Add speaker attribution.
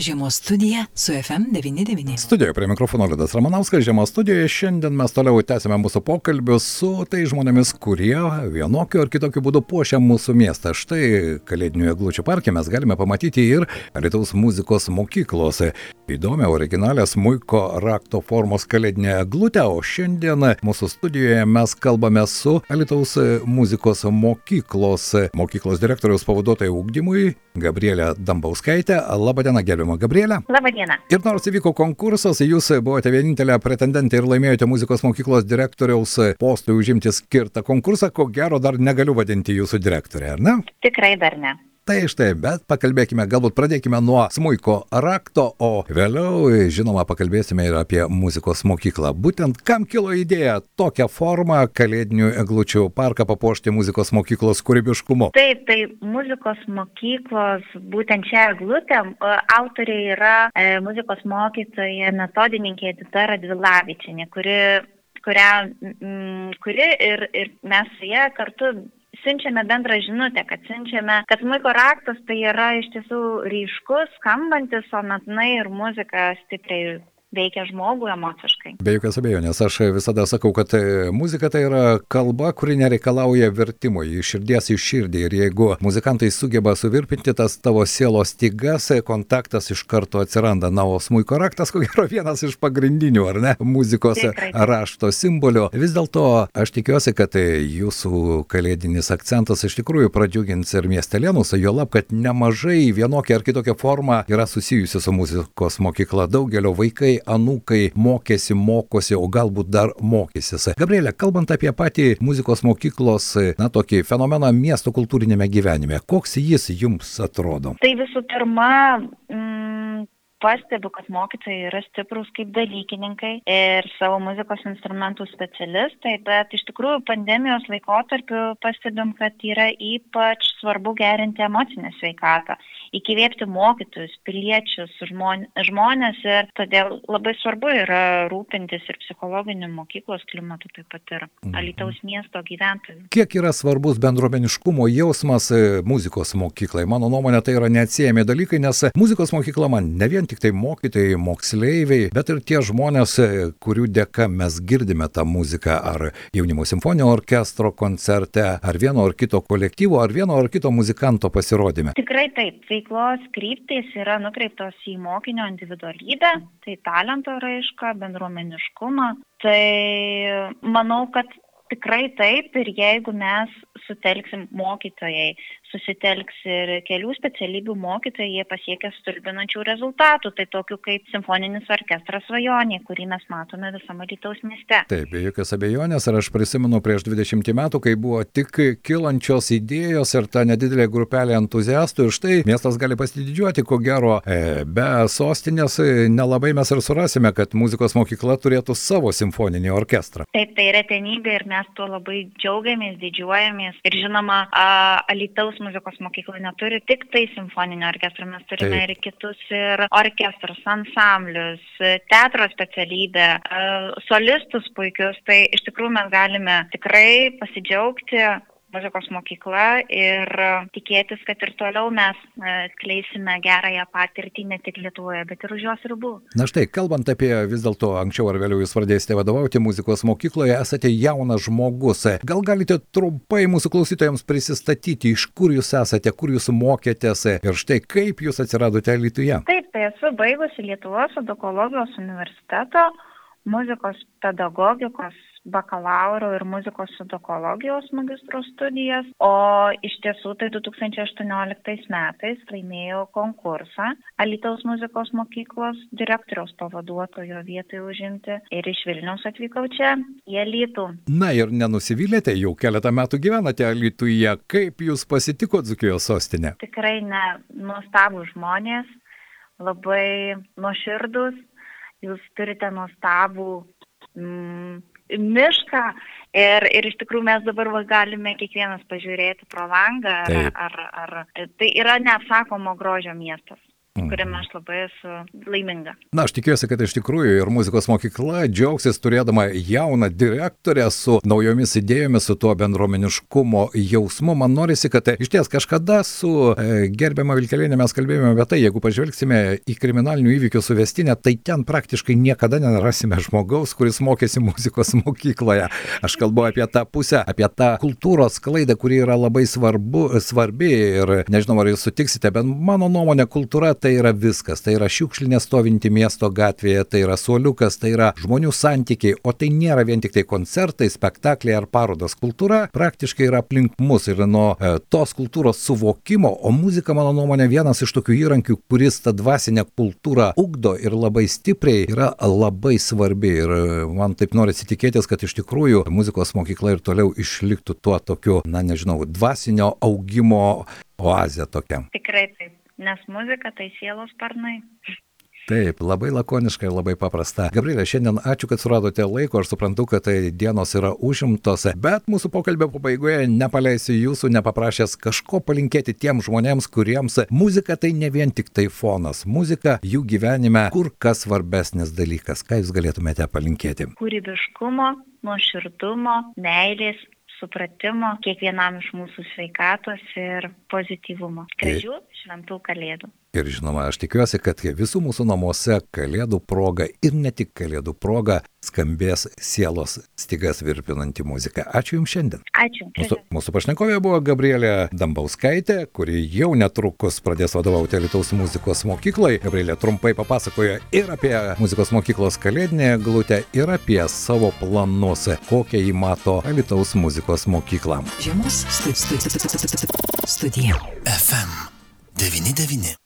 Speaker 1: Žiemos studija su FM99.
Speaker 2: Studijoje prie mikrofono Liudas Ramanauskas, Žiemos studijoje šiandien mes toliau tęsime mūsų pokalbius su tai žmonėmis, kurie vienokiu ar kitokiu būdu puošia mūsų miestą. Štai Kalėdinių eglučių parke mes galime pamatyti ir Lietuvos muzikos mokyklos įdomią originalią smuiko rakto formos Kalėdinę eglutę, o šiandien mūsų studijoje mes kalbame su Lietuvos muzikos mokyklos, mokyklos direktoriaus pavaduotoja ūkdymui Gabrielė Dambauskaitė. Labadiena, gerbiamas. Gerbiama Gabrielė.
Speaker 3: Labadiena.
Speaker 2: Ir nors įvyko konkursas, jūs buvote vienintelė pretendentė ir laimėjote muzikos mokyklos direktoriaus postui užimti skirtą konkursą, ko gero dar negaliu vadinti jūsų direktorė, ar ne?
Speaker 3: Tikrai dar ne.
Speaker 2: Tai štai, bet pakalbėkime, galbūt pradėkime nuo smuiko rakto, o vėliau, žinoma, pakalbėsime ir apie muzikos mokyklą. Būtent kam kilo idėja tokią formą kalėdinių eglučių parką papuošti muzikos mokyklos kūrybiškumu?
Speaker 3: Taip, tai muzikos mokyklos, būtent šią eglutę, autoriai yra e, muzikos mokytoja metodininkė Edita Radvilavičinė, kuri kurią, kuri ir, ir mes su ją kartu siunčiame bendrą žinutę, kad siunčiame, kad smuiko raktas tai yra iš tiesų ryškus, skambantis sonatinai ir muzika stipriai veikia žmogų emociškai.
Speaker 2: Be jokios abejonės, aš visada sakau, kad e, muzika tai yra kalba, kuri nereikalauja vertimo iš širdies į širdį. Ir jeigu muzikantai sugeba suvirpinti tas tavo sielos stygas, e, kontaktas iš karto atsiranda. Na, o smuiko raktas, ko gero, vienas iš pagrindinių, ar ne, muzikos Tikrai. rašto simbolių. Vis dėlto aš tikiuosi, kad e, jūsų kalėdinis akcentas iš tikrųjų pradžiugins ir miestelėnus, jo lab, kad nemažai vienokia ar kitokia forma yra susijusi su muzikos mokykla. Daugelio vaikai anūkai mokėsi, mokosi, o galbūt dar mokysis. Gabrielė, kalbant apie patį muzikos mokyklos, na, tokį fenomeną miesto kultūrinėme gyvenime, koks jis jums atrodo?
Speaker 3: Tai visų pirma, mm, pastebiu, kad mokytojai yra stiprus kaip dalykininkai ir savo muzikos instrumentų specialistai, bet iš tikrųjų pandemijos laikotarpiu pastebim, kad yra ypač svarbu gerinti emocinę sveikatą įkvėpti mokytojus, piliečius, žmonės ir todėl labai svarbu yra rūpintis ir psichologiniu mokyklos klimatu, taip pat ir mhm. Alitaus miesto gyventojų.
Speaker 2: Kiek yra svarbus bendruomeniškumo jausmas e, muzikos mokyklai? Mano nuomonė tai yra neatsiejami dalykai, nes muzikos mokykla man ne vien tik tai mokytojai, moksleiviai, bet ir tie žmonės, e, kurių dėka mes girdime tą muziką ar jaunimo simfoninio orkestro koncerte, ar vieno ar kito kolektyvo, ar vieno ar kito muzikanto pasirodyme.
Speaker 3: Tikrai taip veiklos kryptys yra nukreiptos į mokinio individualybę, tai talento raišką, bendruomeniškumą. Tai manau, kad tikrai taip ir jeigu mes sutelksim mokytojai, susitelks ir kelių specialybių mokytojai, jie pasiekia stulbinančių rezultatų, tai tokių kaip simfoninis orkestras svajonė, kurį mes matome visame Lietuvos mieste.
Speaker 2: Taip, be jokios abejonės, ir aš prisimenu prieš 20 metų, kai buvo tik kilančios idėjos ir ta nedidelė grupelė entuziastų ir štai miestas gali pasididžiuoti, ko gero, e, be sostinės e, nelabai mes ir surasime, kad muzikos mokykla turėtų savo simfoninį orkestrą.
Speaker 3: Taip, tai retenybė ir mes tuo labai džiaugiamės, didžiuojamės ir žinoma, Alitaus muzikos mokykla neturi tik tai simfoninio orkestro, mes turime Taip. ir kitus ir orkestrus, ansamblius, teatro specialybę, solistus puikius, tai iš tikrųjų mes galime tikrai pasidžiaugti muzikos mokykla ir e, tikėtis, kad ir toliau mes e, kleisime gerąją patirtį ne tik Lietuvoje, bet ir už jos ribų.
Speaker 2: Na štai, kalbant apie vis dėlto anksčiau ar vėliau jūs pradėsite vadovauti muzikos mokykloje, esate jaunas žmogus. Gal galite trumpai mūsų klausytojams prisistatyti, iš kur jūs esate, kur jūs mokėtės ir štai kaip jūs atsiradote Lietuvoje?
Speaker 3: Taip, tai esu baigusi Lietuvos edukologijos universiteto muzikos pedagogikos bakalauro ir muzikos edukologijos magistro studijas, o iš tiesų tai 2018 metais laimėjau konkursą Alitaus muzikos mokyklos direktoriaus pavaduotojo vietai užimti ir iš Vilniaus atvykau čia į Alitų.
Speaker 2: Na ir nenusivylėte, jau keletą metų gyvenate Alituje, kaip jūs pasitiko Dzukijos sostinė?
Speaker 3: Tikrai ne, nuostabų žmonės, labai nuoširdus, jūs turite nuostabų mm, mišką ir, ir iš tikrųjų mes dabar va, galime kiekvienas pažiūrėti pro langą, ar, ar, ar, ar tai yra neapsakomo grožio miestas. Mhm. kuriame aš labai esu laiminga.
Speaker 2: Na, aš tikiuosi, kad iš tikrųjų ir muzikos mokykla džiaugsis turėdama jauną direktorę su naujomis idėjomis, su tuo bendruomeniškumo jausmu. Man norisi, kad iš ties kažkada su e, gerbiama Vilkelinė mes kalbėjome apie tai, jeigu pažvelgsime į kriminalinių įvykių suvestinę, tai ten praktiškai niekada nerasime žmogaus, kuris mokėsi muzikos mokykloje. Aš kalbu apie tą pusę, apie tą kultūros klaidą, kuri yra labai svarbu, svarbi ir nežinau, ar jūs sutiksite, bet mano nuomonė, kultūra tai yra viskas. Tai yra šiukšlinė stovinti miesto gatvėje, tai yra suoliukas, tai yra žmonių santykiai, o tai nėra vien tik tai koncertai, spektakliai ar parodos. Kultūra praktiškai yra aplink mus ir nuo e, tos kultūros suvokimo, o muzika, mano nuomonė, vienas iš tokių įrankių, kuris tą dvasinę kultūrą ugdo ir labai stipriai yra labai svarbi. Ir e, man taip nori įsitikėtis, kad iš tikrųjų muzikos mokykla ir toliau išliktų tuo tokiu, na nežinau, dvasinio augimo oazė tokia.
Speaker 3: Tikrai taip nes muzika tai sielos sparnai.
Speaker 2: Taip, labai lakoniška ir labai paprasta. Gabrielė, šiandien ačiū, kad suradote laiko, aš suprantu, kad tai dienos yra užimtos, bet mūsų pokalbio pabaigoje nepaleisiu jūsų, nepaprašęs kažko palinkėti tiem žmonėms, kuriems muzika tai ne vien tik tai fonas. Muzika jų gyvenime kur kas svarbesnis dalykas. Ką jūs galėtumėte palinkėti?
Speaker 3: Kūrybiškumo, nuoširdumo, meilės supratimo kiekvienam iš mūsų sveikatos ir pozityvumo. Gražių šventų kalėdų.
Speaker 2: Ir žinoma, aš tikiuosi, kad visų mūsų namuose kalėdų proga ir ne tik kalėdų proga skambės sielos stygas virpinanti muzika. Ačiū Jums šiandien.
Speaker 3: Ačiū.
Speaker 2: Mūsų, mūsų pašnekovė buvo Gabrielė Dambauskaitė, kuri jau netrukus pradės vadovauti Lietuvos muzikos mokyklai. Gabrielė trumpai papasakojo ir apie muzikos mokyklos kalėdinę glūtę, ir apie savo planus, kokią jį mato Lietuvos muzikos mokyklą.
Speaker 1: Žiemos studija. FM 99.